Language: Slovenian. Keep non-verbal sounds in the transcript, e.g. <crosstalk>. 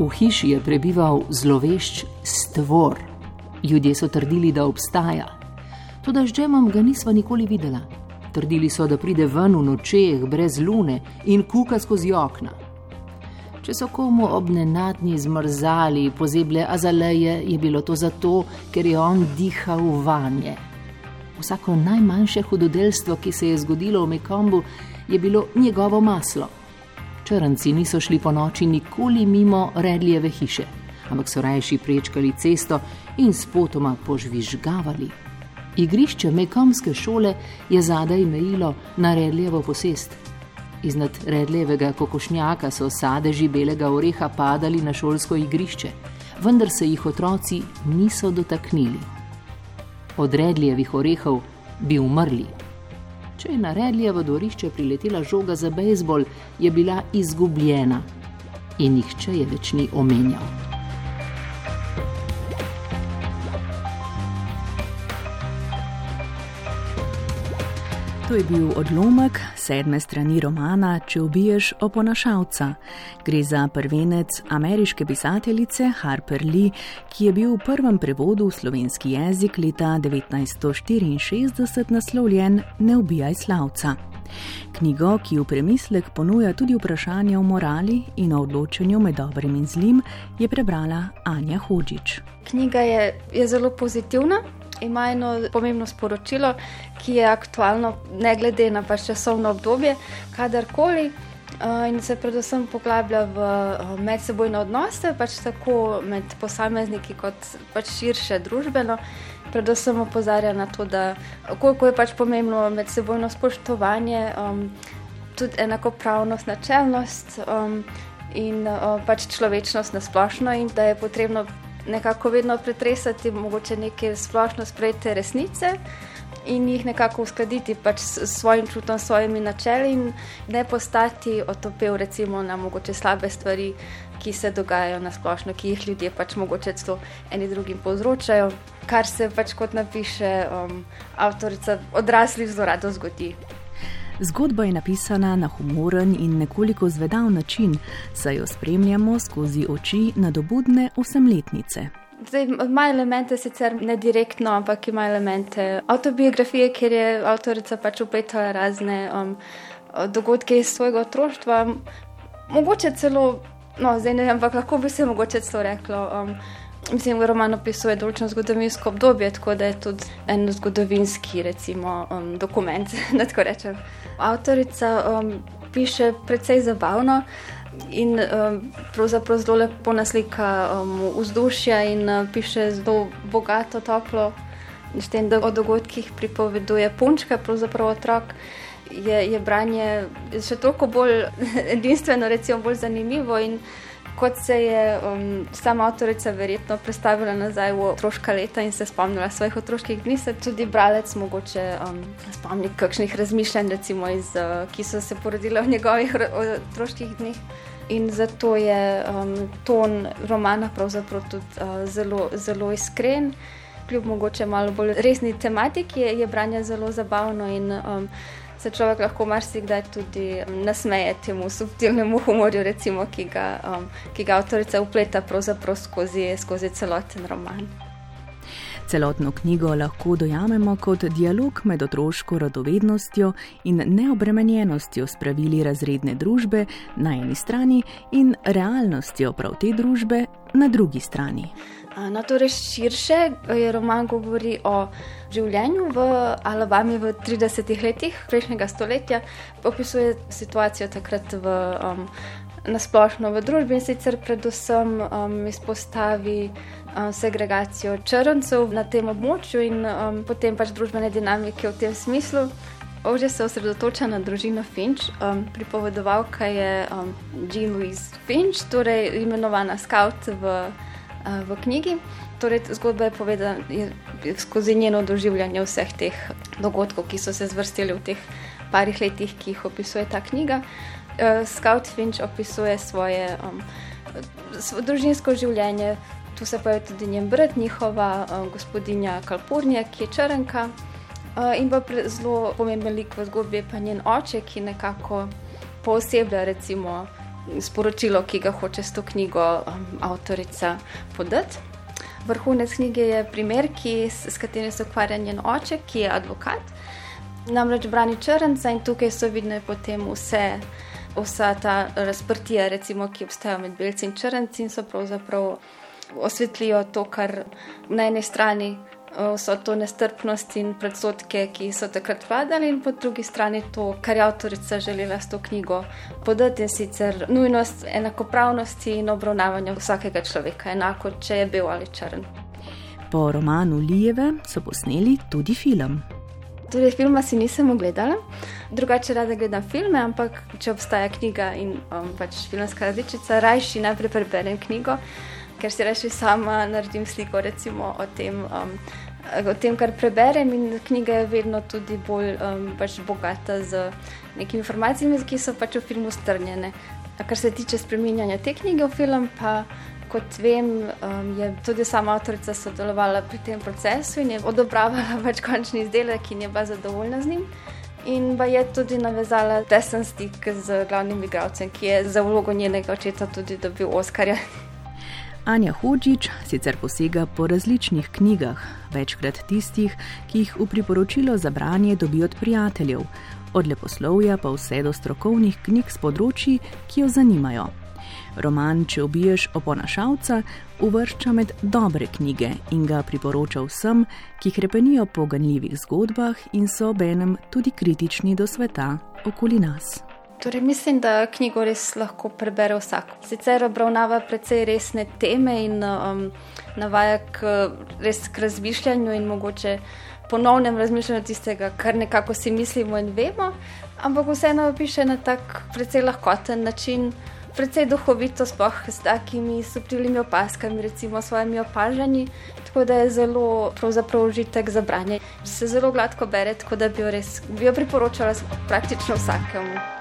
V hiši je prebival zlovešč stvor. Ljudje so trdili, da obstaja. Tudi z džemom ga nisva nikoli videla. Trdili so, da pride ven v nočeh, brez lune in kuka skozi okna. Če so komu ob nenadni zmrzali pozeble azaleje, je bilo to zato, ker je on dihal vanje. Vsako najmanjše hudodelstvo, ki se je zgodilo v Mekombu, je bilo njegovo maslo. Črnci niso šli po noči nikoli mimo Redlijeve hiše, ampak so rajši prečkali cesto in spotoma požvižgavali. Igrišče Mekomske šole je zadaj mejilo na Redlijevo posest. Iznad Redlijevega kokošnjaka so sadeži belega oreha padali na šolsko igrišče, vendar se jih otroci niso dotaknili. Od Redlijevih orehov bi umrli. Če je na Redlijevo dvorišče priletela žoga za bejzbol, je bila izgubljena in nihče je več ni omenjal. To je bil odlomek sedme strani romana Če ubiješ oponašalca. Gre za prvenec ameriške pisateljice Harper Lee, ki je bil v prvem prevodu v slovenski jezik leta 1964 naslovljen Ne ubijaj slavca. Knjigo, ki v premislek ponuja tudi vprašanje o morali in o odločanju med dobrim in zlim, je prebrala Anja Hočič. Knjiga je, je zelo pozitivna, ima eno pomembno sporočilo, ki je aktualno, ne glede na pač časovno obdobje, kadarkoli. Uh, in se predvsem poglablja v uh, medsebojne odnose, pač tako med posamezniki, kot pač širše družbeno. Predvsem opozarja na to, da koliko je pač pomembno medsebojno spoštovanje, um, tudi enakopravnost, načelnost um, in uh, pač človečnost na splošno, in da je potrebno nekako vedno pretresati, mogoče neke splošno sprejete resnice in jih nekako uskladiti pač s svojim čutom, s svojimi načeli in ne postati otopel recimo na mogoče slabe stvari, ki se dogajajo na splošno, ki jih ljudje pač mogoče celo eni drugim povzročajo, kar se pač kot napiše um, avtorica odraslih zelo rado zgodi. Zgodba je napisana na humoren in nekoliko zvedav način, saj jo spremljamo skozi oči nadobudne osemletnice. Zdaj, ima elemente sicer ne direktno, ampak ima elemente autobiografije, kjer je avtorica pač upetala razne um, dogodke iz svojega otroštva. Mogoče celo, no, zdaj ne vem, ampak lahko bi se mogoče celo reklo. Um, Mislim, da roman opisuje določeno zgodovinsko obdobje, tako da je tudi en zgodovinski recimo, um, dokument. <laughs> Avtorica um, piše precej zabavno in um, pravzaprav zelo lepo naslika um, vzdušja in uh, piše zelo bogato, toplo. Štem, da o dogodkih pripoveduje punčka, pravzaprav otrok. Je, je branje še toliko bolj <laughs> edinstveno, recimo bolj zanimivo kot se je um, sama avtorica verjetno predstavila nazaj v otroška leta in se spomnila svojih otroških dni, se tudi bralec mogoče um, spomni kakšnih razmišljanj, recimo, iz, uh, ki so se porodile v njegovih otroških dneh. In zato je um, ton romana pravzaprav tudi uh, zelo, zelo iskren, kljub mogoče malo bolj resni tematiki, je, je branje zelo zabavno in um, se človek lahko marsikdaj tudi um, nasmeje temu subtilnemu humorju, recimo, ki, ga, um, ki ga avtorica upleta skozi, skozi celoten roman. Celotno knjigo lahko dojamemo kot dialog med otroško radovednostjo in neobremenjenostjo s pravili razredne družbe na eni strani in realnostjo prav te družbe na drugi strani. No, torej širše je roman govori o življenju v Alabami v 30-ih letih prejšnjega stoletja, opisuje situacijo takrat v, um, nasplošno v družbi in sicer predvsem um, izpostavi um, segregacijo črncev na tem območju in um, potem pač družbene dinamike v tem smislu. Ovdje se osredotoča na družino Finch. Um, pripovedovalka je um, Jean Louise Finch, torej imenovana Scout v v knjigi. Torej, zgodba je povedana skozi njeno doživljanje vseh teh dogodkov, ki so se zvrstili v teh parih letih, ki jih opisuje ta knjiga. Scout Finch opisuje svoje um, svo družinsko življenje, tu se pa je tudi njen brat, njihova um, gospodinja Kalpurnja, ki je črnka. Uh, in pa zelo pomemben lik v zgodbi je pa njen oče, ki nekako pooseblja recimo sporočilo, ki ga hoče s to knjigo um, avtorica podati. Vrhunec knjige je primer, ki, s katerim se ukvarja njen oče, ki je advokat. Namreč brani črnca in tukaj so vidne potem vse, vsa ta razprtija, recimo, ki obstaja med belci in črnci in so pravzaprav osvetlijo to, kar na eni strani vso to nestrpnost in predsotke, ki so takrat vladali, in po drugi strani to, kar je avtorica želela s to knjigo podati, in sicer nujnost enakopravnosti in obravnavanja vsakega človeka, enako če je bil ali črn. Po romanu Lijeve so posneli tudi film. Torej, filma si nisem ogledala, drugače rada gledam filme, ampak če obstaja knjiga in um, pač filmska različica, rajši najprej preberem knjigo ker si reči sama naredim sliko recimo, o, tem, um, o tem, kar preberem. In knjiga je vedno tudi bolj um, pač bogata z nekimi informacijami, ki so pač v filmu strnjene. A kar se tiče spremenjanja te knjige v film, pa kot vem, um, je tudi sama avtorica sodelovala pri tem procesu in je odobravala <laughs> pač končni izdelek in je bila zadovoljna z njim. In pa je tudi navezala tesen stik z glavnim igralcem, ki je za vlogo njenega očeta tudi dobil Oscarja. Anja Hočič sicer posega po različnih knjigah, večkrat tistih, ki jih v priporočilo za branje dobi od prijateljev, od leposlovja pa vse do strokovnih knjig z področji, ki jo zanimajo. Roman Če ubiješ oponašalca uvršča med dobre knjige in ga priporoča vsem, ki krepenijo po ganljivih zgodbah in so obenem tudi kritični do sveta okoli nas. Torej, mislim, da knjigo res lahko prebere vsak. Sicer obravnava precej resne teme in um, navaja k, res k razmišljanju in mogoče ponovnem razmišljanju tistega, kar nekako si mislimo in vemo, ampak vseeno piše na tak precej lahkoten način. Predvsej duhovito, sploh s takimi subtilnimi opaskami, recimo s svojimi opažanji, tako da je zelo užitek za branje. Se zelo gladko bere, tako da bi jo, res, bi jo priporočala praktično vsakemu.